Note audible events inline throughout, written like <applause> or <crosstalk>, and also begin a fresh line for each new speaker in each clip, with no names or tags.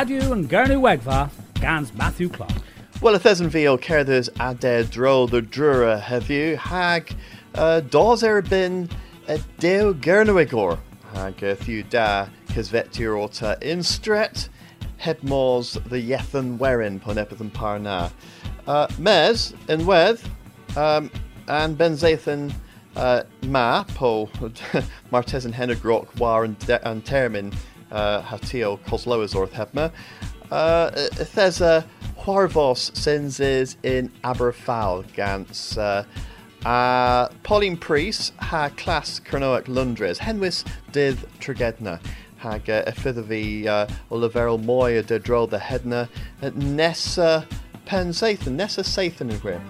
And Gernu Wegva, Gans Matthew Clark.
Well, a thesan vi o cerdders a de dro the drura heddiw, hag uh, dos erbyn y dew gernwigor, hag thiw da cysfeti'r ota in stret, heb mors the yethan werin pon epithan parna. Uh, mes, yn wedd, um, and ben zathan uh, ma po <laughs> martes and war and, and termin uh, cosloas orth hebma. Uh, thesa Huarvos senses in Aberfal gans uh, uh, Pauline Priest ha class Cernoac Lundres henwis dydd Trigedna hag uh, effyddafi uh, o leferol mwy y dydrol the hedna nesa pen seithan, nesa seithan yn gwir.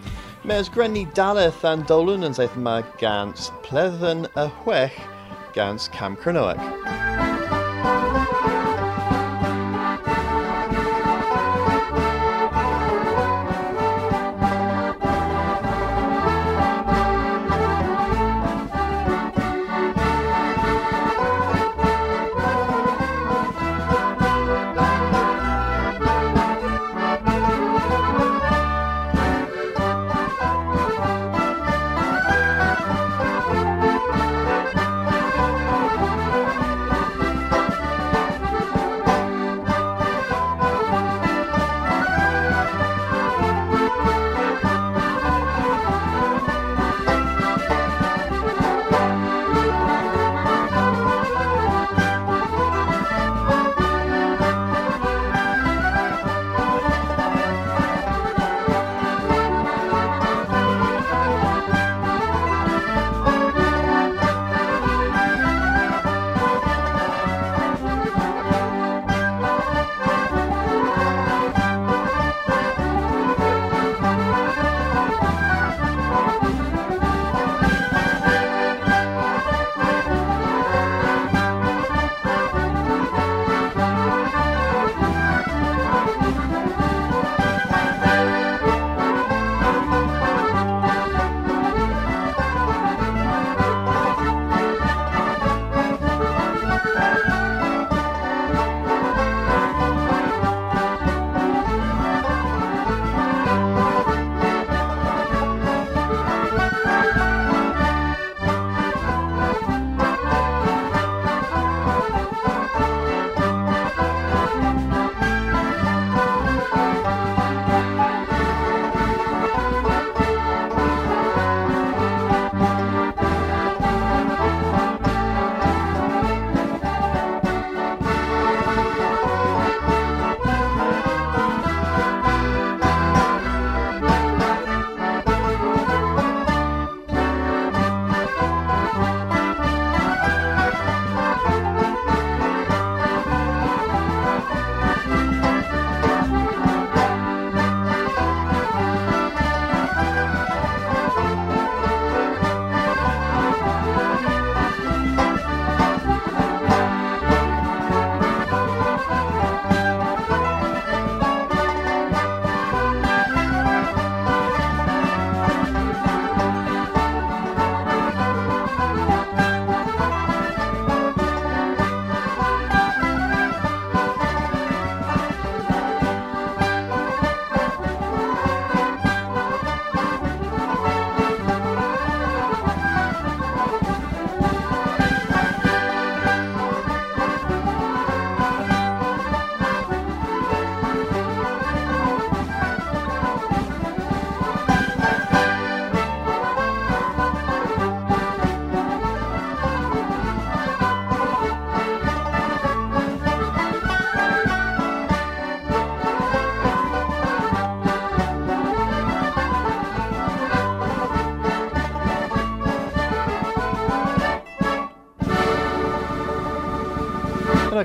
Mes grenni daleth an dolwn yn seithan ma gans pledden a chwech gans Cam Cernoac.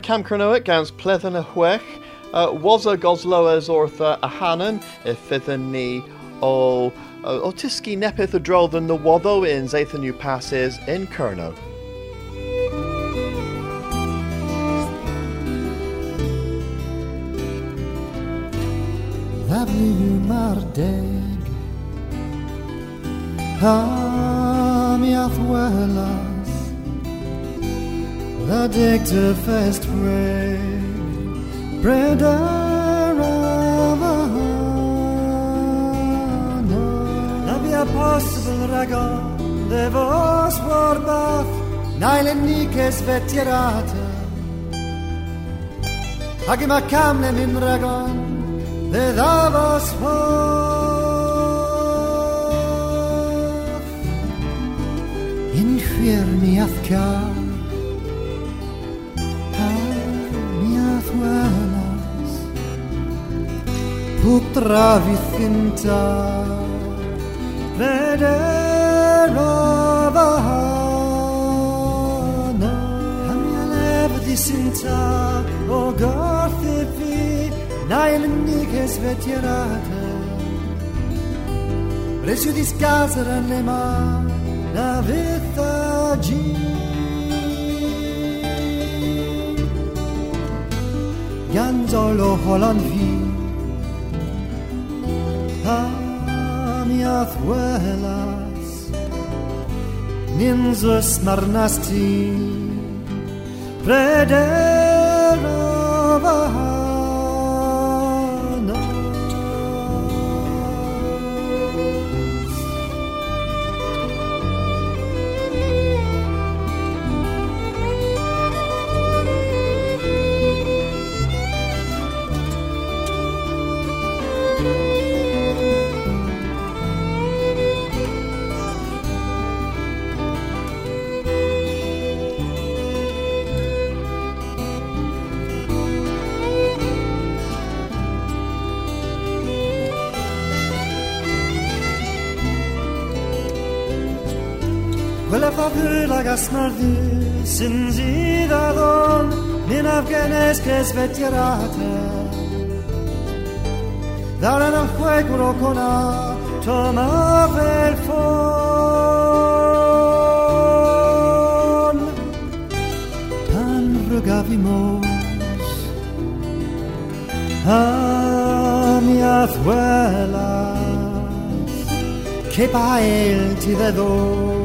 Cam Cronoic gans chwech, uh, was a gosloas orth a hanan, fithen ni o, otiski tiski nepith a drol than the waddo in Zathan new passes in Kerno.
Lovely mardeg Ham iathwela La dikte fest pray Breder of a
Na bhí possible ragá de bhs war bath
Naile níkes vetirata Hagi ma kamle min ragon De davos po In fyr mi athka putra vicinta vederovahana hamyalev
disinta o
garthipi nailnikes vetirate. Precio di scasera le mani la vita gira Janzolo holan vi mi athwelas Ninzus marnasti
favela gasnardi sin zidadon Min afghanes che svetierata
Dare al fuego cona
Tomava il fon.
Pan rugavimos
A mi azuelas
Que pael ti de dos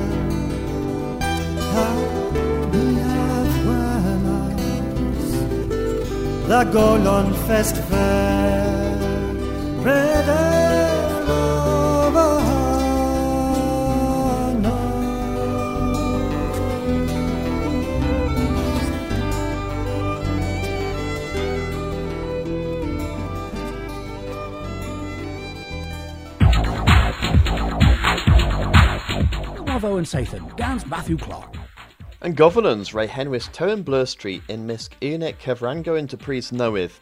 La golon fest fair
Bravo and Sathan, Gans Matthew Clark.
And governance Ray Henwys Town Blur Street in Misk Unek Kevrango into Priest Knowith.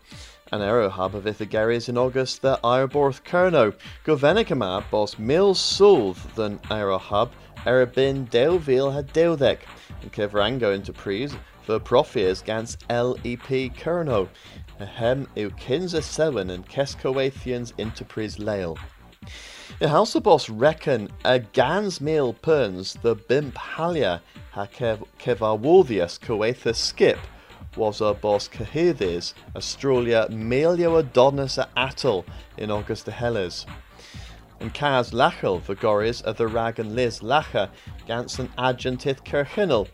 An arrow hub of Ithageris in August the Ireborth Kerno. Govenicama boss Mills Sulth than arrow hub Erabin Daleville had Daldek. And Kevrango into Priest for Profias Gans LEP Kerno. Ahem Ukinza Sewen and Keskoathians into Priest Lale. The House of Boss reckon a gans meal perns the bimp halia ha kev kevarwothius coethus skip was a boss cahidis Australia melio adonis a atal in August the Helles. And Kaz Lachel the goris of the rag and Liz Lacha gansen adjuntith kirchinel.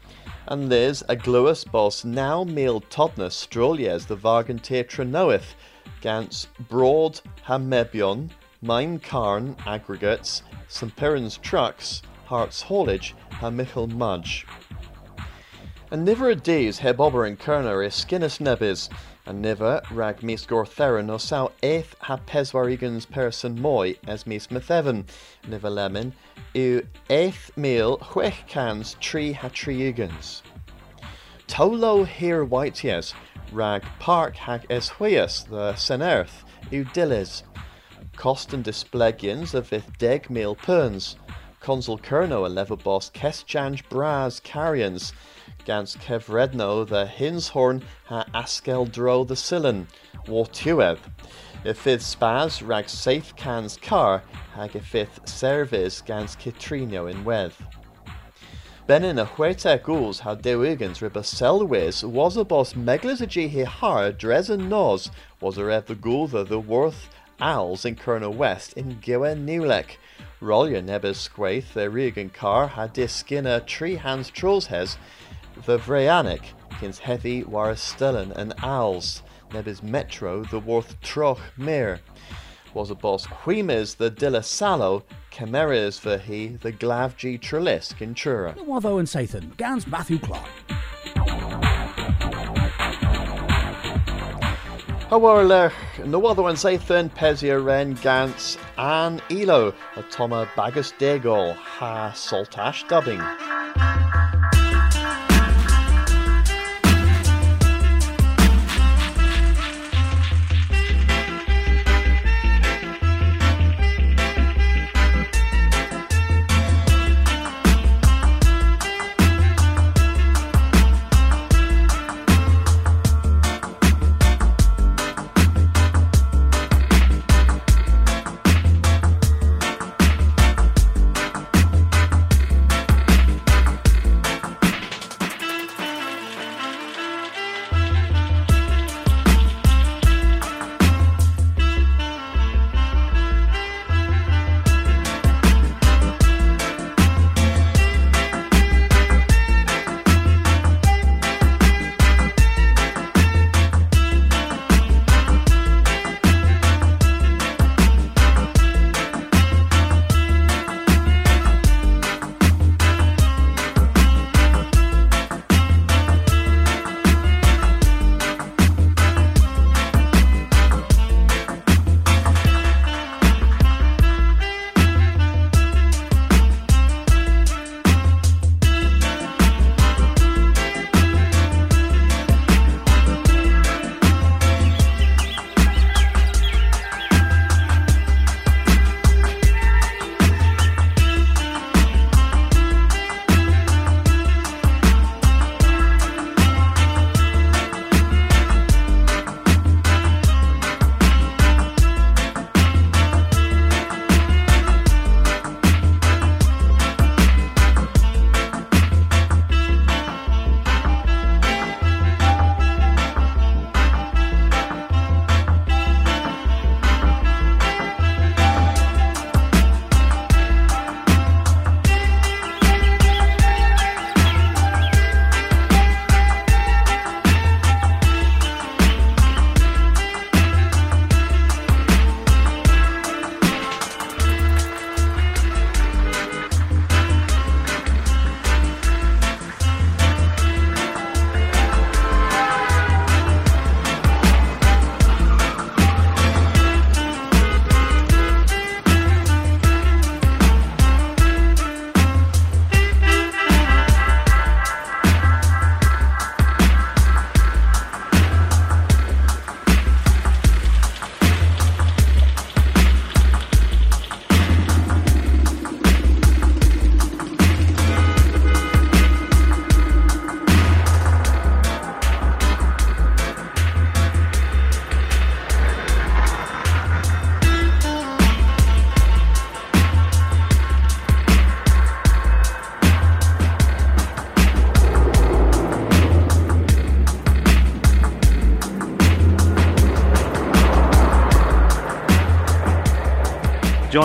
And Liz a gluus boss now meal todnus strolies the vargantir trinoeth gans broad hamebion Mine Carn Aggregates, St. Piran's Trucks, Hearts Haulage, and Michael Mudge. And niver a days heb ober in Kerner is skinnis nebis, and niver rag mis gortherin o sao eith ha peswarigans person moi as mis methevan, niver lemon, u eith meal chwech cans tri ha triugans. Tolo here white yes, rag park hag es huias the senerth, u dillis. Kosten displegians of ith deg meal perns. Consul Kerno a lever boss Kesjanj Braz carrions. Gans Kevredno the Hinshorn ha Askel Dro the Sillen. Wartuev. Y fydd spaz rag safe cans car hag fydd service gans Citrino in wedd. Benin a chwete gŵls ha dewigans riba selwys was a boss meglas a he har dres and nos was a rev the gulda the worth owls in Colonel West in Gwen Newlek. Rolia nebes squaith the Regan car had skinner tree hands trolls hes the Vreanic kins heavy war stellen and owls nebes metro the worth troch mir was a boss Quimes the Dilla Salo, Cameras for he the Glavg Trelisk in Chura.
Wavo and Sathan, Gans Matthew Clark.
Hawarlech, Nawatho and Sathan, Pezia Ren, Gans, An Elo, a Toma Bagus Degol, Ha Saltash Dubbing.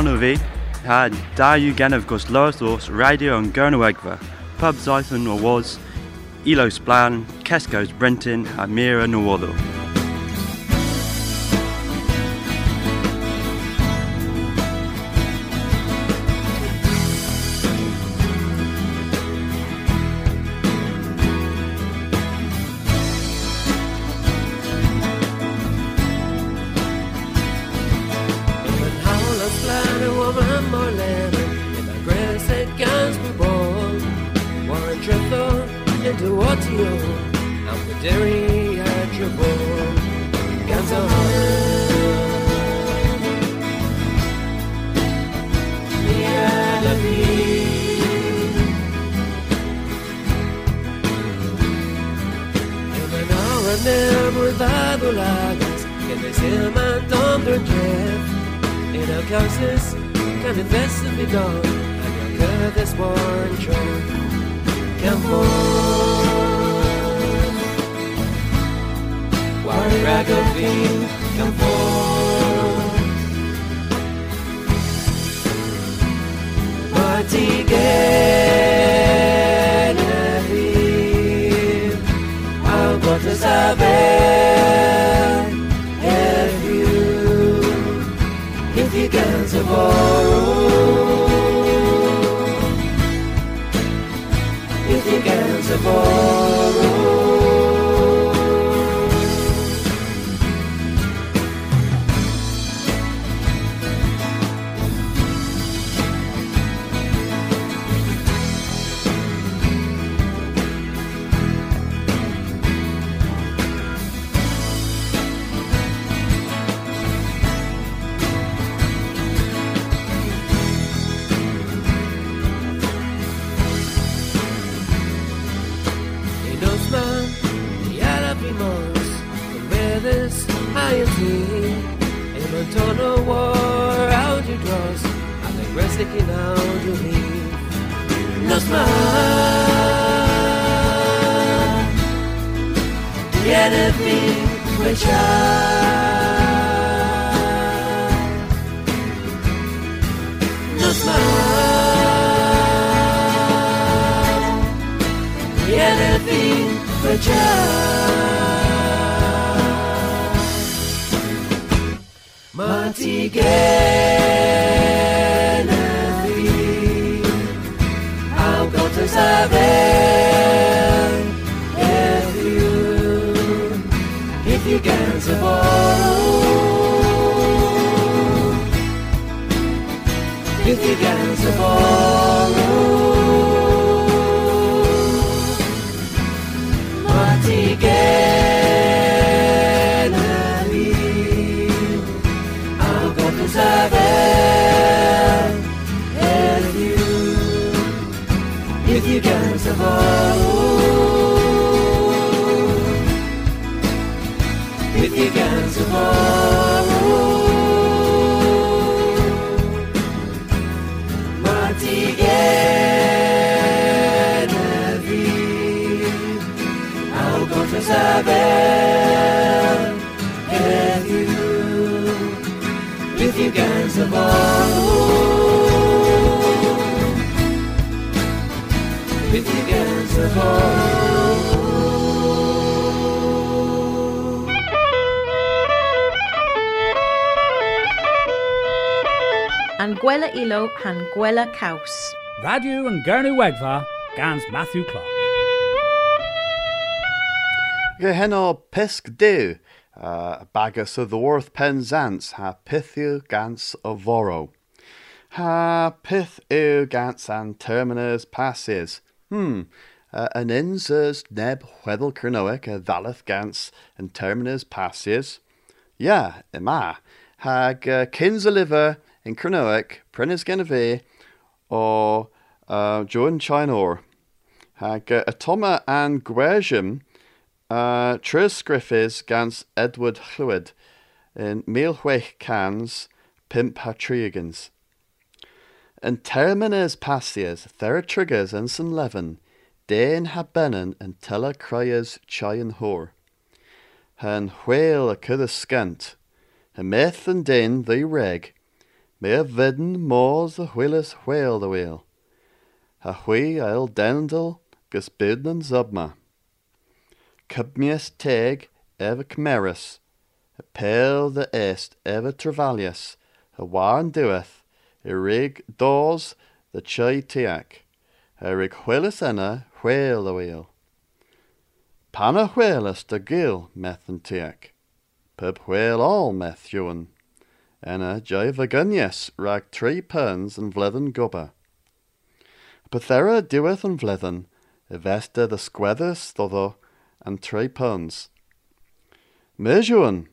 John Uvi had da you gan of gos Lorthos radio and Gernowegva, pub Zython or was, Elo Splan, Kesco's Brenton, Amira de I'm Deri Hajabo, Gazahara. mudado lagas que desea mandando jeff? In our closest can invest in me gone and your good is born true Come on Why rag of being Come on Martigay to saber if child. Marty Genevieve, got to survive.
Gwela ilo han Gwela Caus.
Radio and Gurnu Wegva, Gans Matthew Clark.
Gehenna pisk du, uh, bagus of the worth penzance ha pithu gans of voro. Ha pith u gans and terminus passes. Hmm. Uh, an insers neb hwedel kernoic a valeth gans and terminus passes. Ja, ima. Hag uh, liver in Cronoic, Prentice Genevieve, or uh, Joan Chinor. Hag uh, Atoma and Gresham, uh, Tris Griffiths gans Edward Llwyd in Milchwech Cans, Pimp Hatriegans. And termines passias, thera triggers and san Dain habennen and tella cryas chayan hor. Han whale a cud scant, a meth and din the reg, Me a vidden mors a whillis whale the wheel. A hui I'll dendel gus bidden zubma. Cubmius teg ever cmeris. A pale the est ever travalius. A warn doeth. A rig doors the chai tiak. A rig whillis enna whale the wheel. Panna whalus de gil meth and tiak. Pub whale all meth yuan. Enna jai vagunyes rag tri perns and vlethen gubba. Pathera diweth and vlethen, evesta the squethus thotho and tri perns. Mejuan,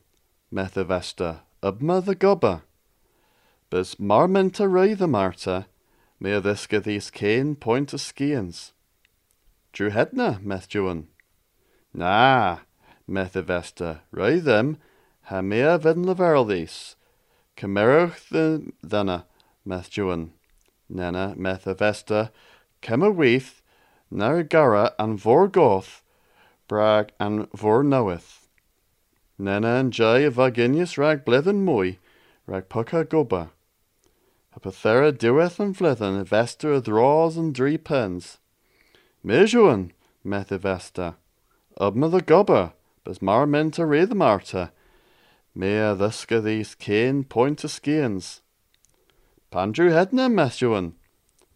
meth evesta, ubma the gubba. Bus marmenta ray the marta, me adisca these cane point of skians. Drew hedna, meth juan. Nah, meth evesta, ray them,
ha mea vid le veraldís, Camerach the dana meth juan, nena meth a vesta, cem a weith, nar gara an vor goth, brag an vor knoweth. Nena an jai a vaginius rag blithen mwy, rag pucca goba. A pathera diweth an flithen a vesta draws an drie pens. Mejuan, meth a vesta. Ubma the goba, bas mar menta re the marta. Mea thusca these cane point to skians. Pandrew hedna mejuan.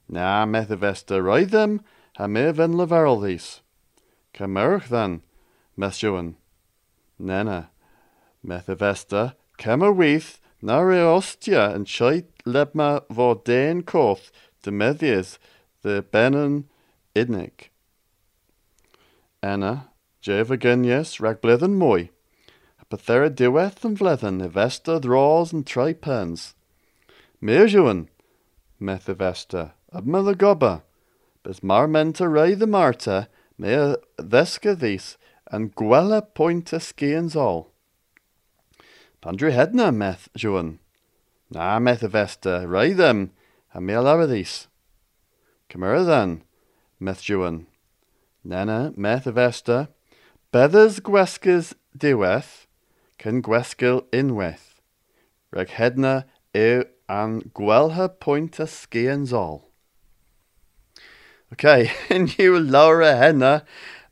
Na meth a vesta ride them, ha me ven leveril these. Camerach then, mejuan. Nena, Methavesta, Kemmer weith, nare ostia, and chait lebma vordain koth, de methies, the benon idnik. Anna, Jeva Gunyes, rag blithen moy. A pathera diweth and vlethen, evesta draws and tripens. Mirjuan, Methavesta, ab mother gobba, bes marmenta ray the marta, mea vesca these, and gwella pointa skians all. Pandru hedna meth Joan. Na meth a vesta, rai them, a meel aradis. Camera then, meth Joan. Nena meth a vesta, bedders gweskes diweth, can gweskil inweth. Reg hedna ew an gwelha pointa skians all. Okay, and you Laura Henna,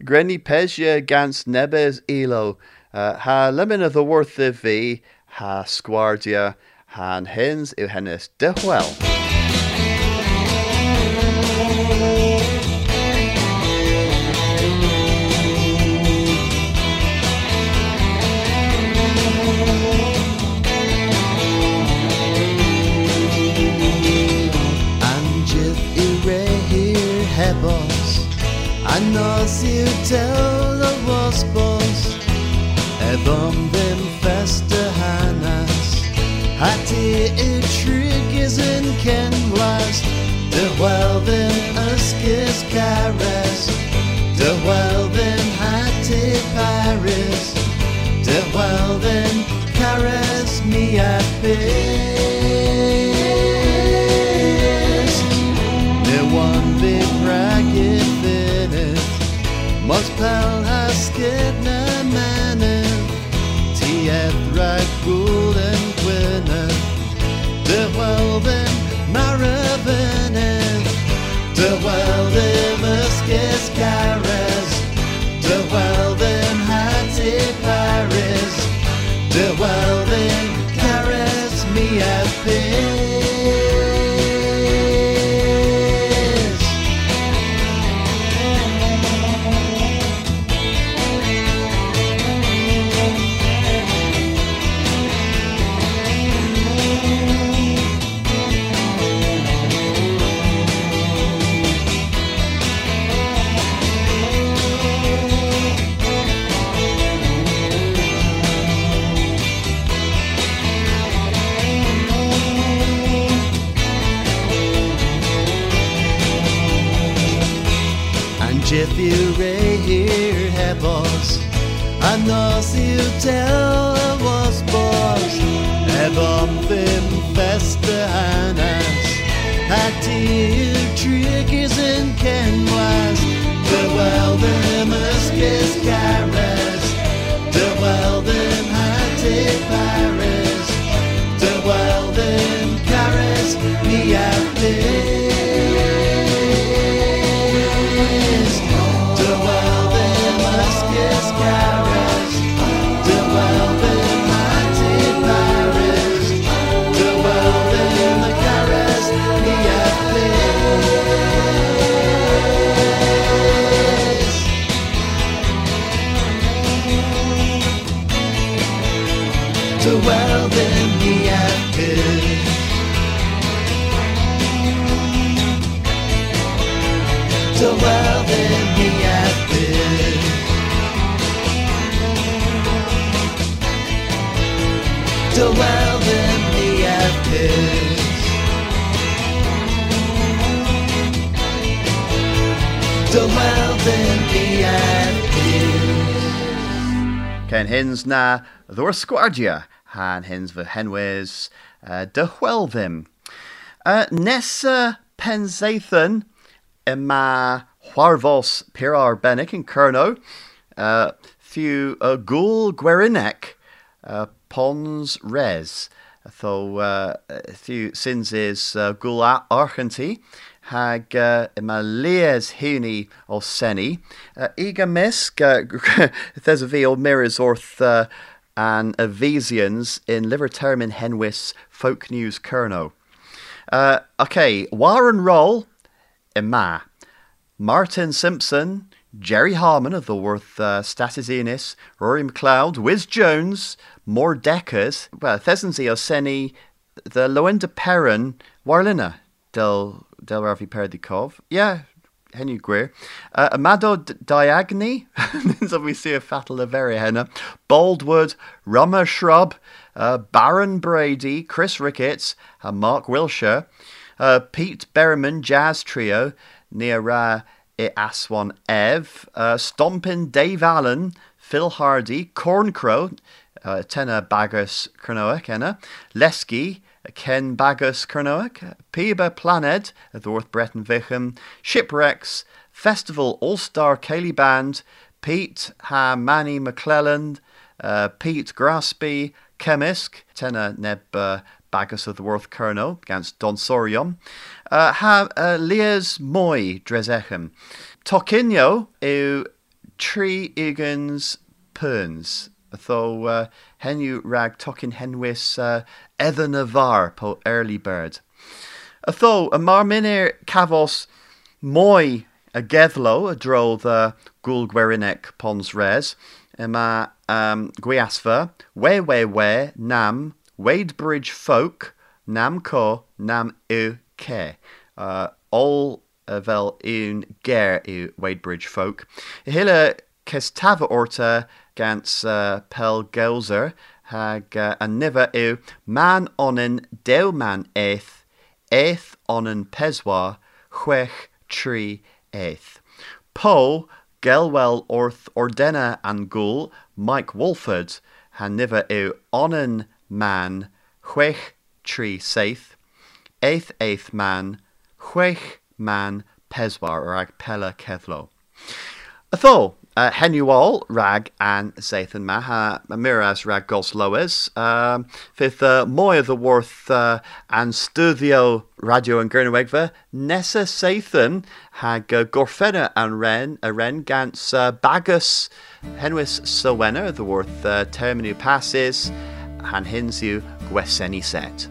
Grenny Pesia gans nebes elo. Uh, ha lemon of the worth of v, ha squardia, han hens i hennes
here hebos Anos you tell the waspos Evom them festa hanas Hati it triggers in ken was De while them uskis caras De while them hati paris. De while them caras me at Det one big finneth Must pal hasket na maneth Tieth right cool hanas Hati you triggers in ken was The uskis caras The Well then be at this hins na ddwr sgwardia, han hins fy henwys uh, dy hwelfim. Uh, nesa pensaethyn yma chwarfos pirar benig yn Cerno, uh, few uh, gŵl gwerinec uh, pons res. Tho uh, few sins is uh, archanti, hag uh, yma huni o seni. Uh, Iga misg, uh, <laughs> there's a fi o mirrors uh, and Evesians in liver term henwis folk news kerno. Uh, okay, Warren Roll, Emma. Martin Simpson, Jerry Harmon of the Worth uh, Rory McLeod, Wiz Jones, more Deckers, well, Thesensy Oseni, the Loenda Perrin, Warlina, Del Del Ravi Perdikov. Yeah, Henry Greer. Uh, Amadou Diagne, so we see a fatal very henna. Baldwood, Rummer Shrub, uh, Baron Brady, Chris Ricketts, uh, Mark Wilshire, uh, Pete Berryman Jazz Trio, Nira Aswan Ev, uh, Stompin Dave Allen, Phil Hardy, Corncrow, uh, Tenna Bagus Kernoak, Enna, Lesky, Ken Bagus Kernoak, Piba Planed, Thorth Breton Vichem, Shipwrecks, Festival All Star Ceilidh Band, Pete Ha Manny McClelland, uh, Pete Graspy, Chemisk, Tenna Neb uh, Bagus of the Worth Kerno against Donsorium, uh, ha uh, Lias Moy Dresechem, Tokinio yw tri ugans perns, tho henu rag tokin henwis uh, edden var po early bird. Tho a mar minir cavos moi a gedlo a dro the gul gwerinek pons res, yma um, gwiasfa, we we we nam, Wadebridge folk, nam co, nam u ke. Uh, all fel un ger yw Wadebridge folk. Hyle cestava orta gans uh, pel gelser hag uh, a nifer yw man onen dew man eith, eith onen peswa, chwech tri eith. Po, gelwel orth ordena an gul, Mike Wolford, han nifer yw onen man, chwech tri saith, eith eith man, chwech man peswar ag pella cethlo. Atho, uh, henuol rag and Zathan ma ha miras rag gos loes. Um, fydd uh, mwy o worth uh, an studio radio yn Gernywegfa nesa Zathan hag uh, gorffenna an ren a ren gans uh, bagus henwys sylwenna the worth uh, terminu passes and hins yw gweseni set.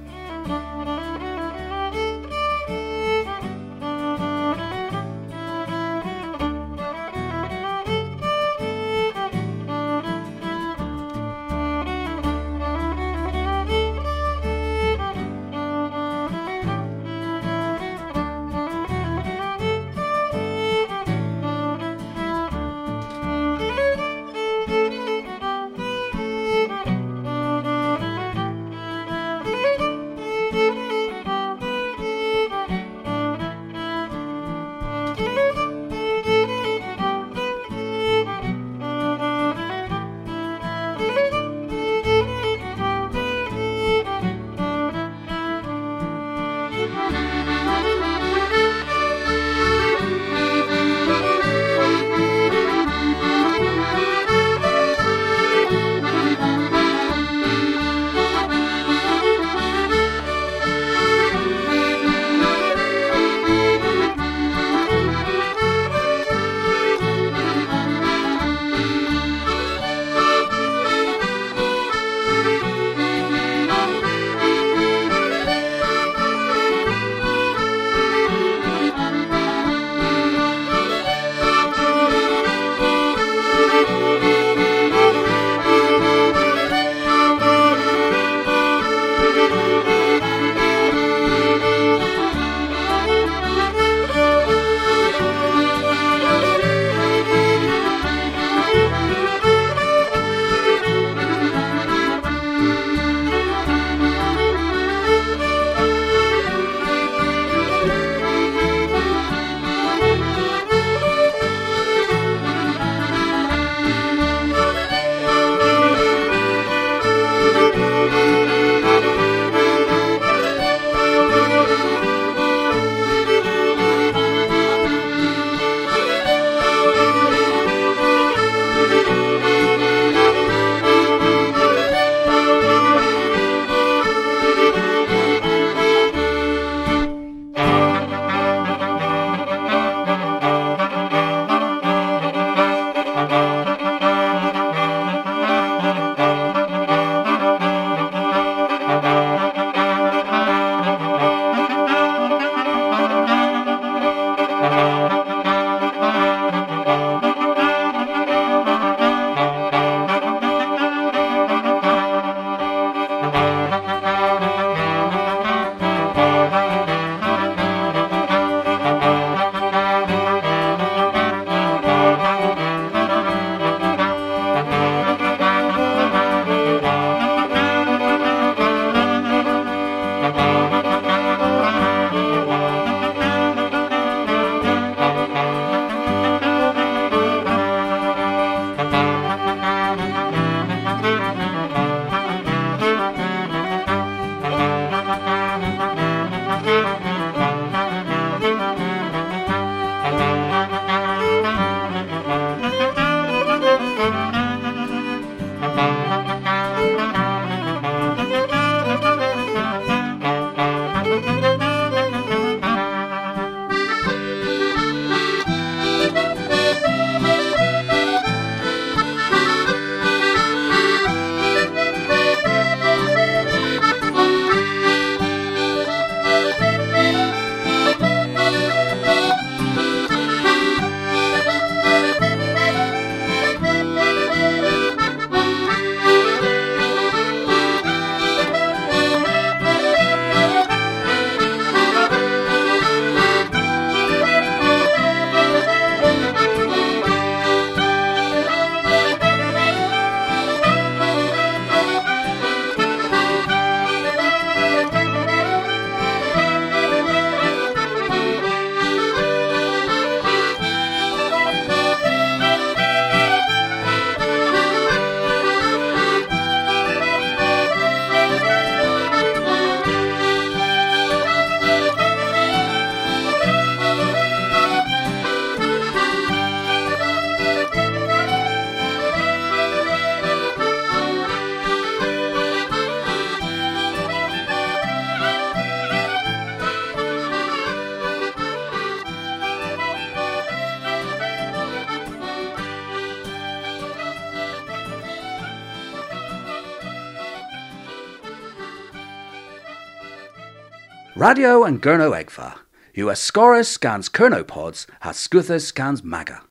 Radio and Gurno Egfa. US Scorus scans Kernopods, has Scuthus scans Maga.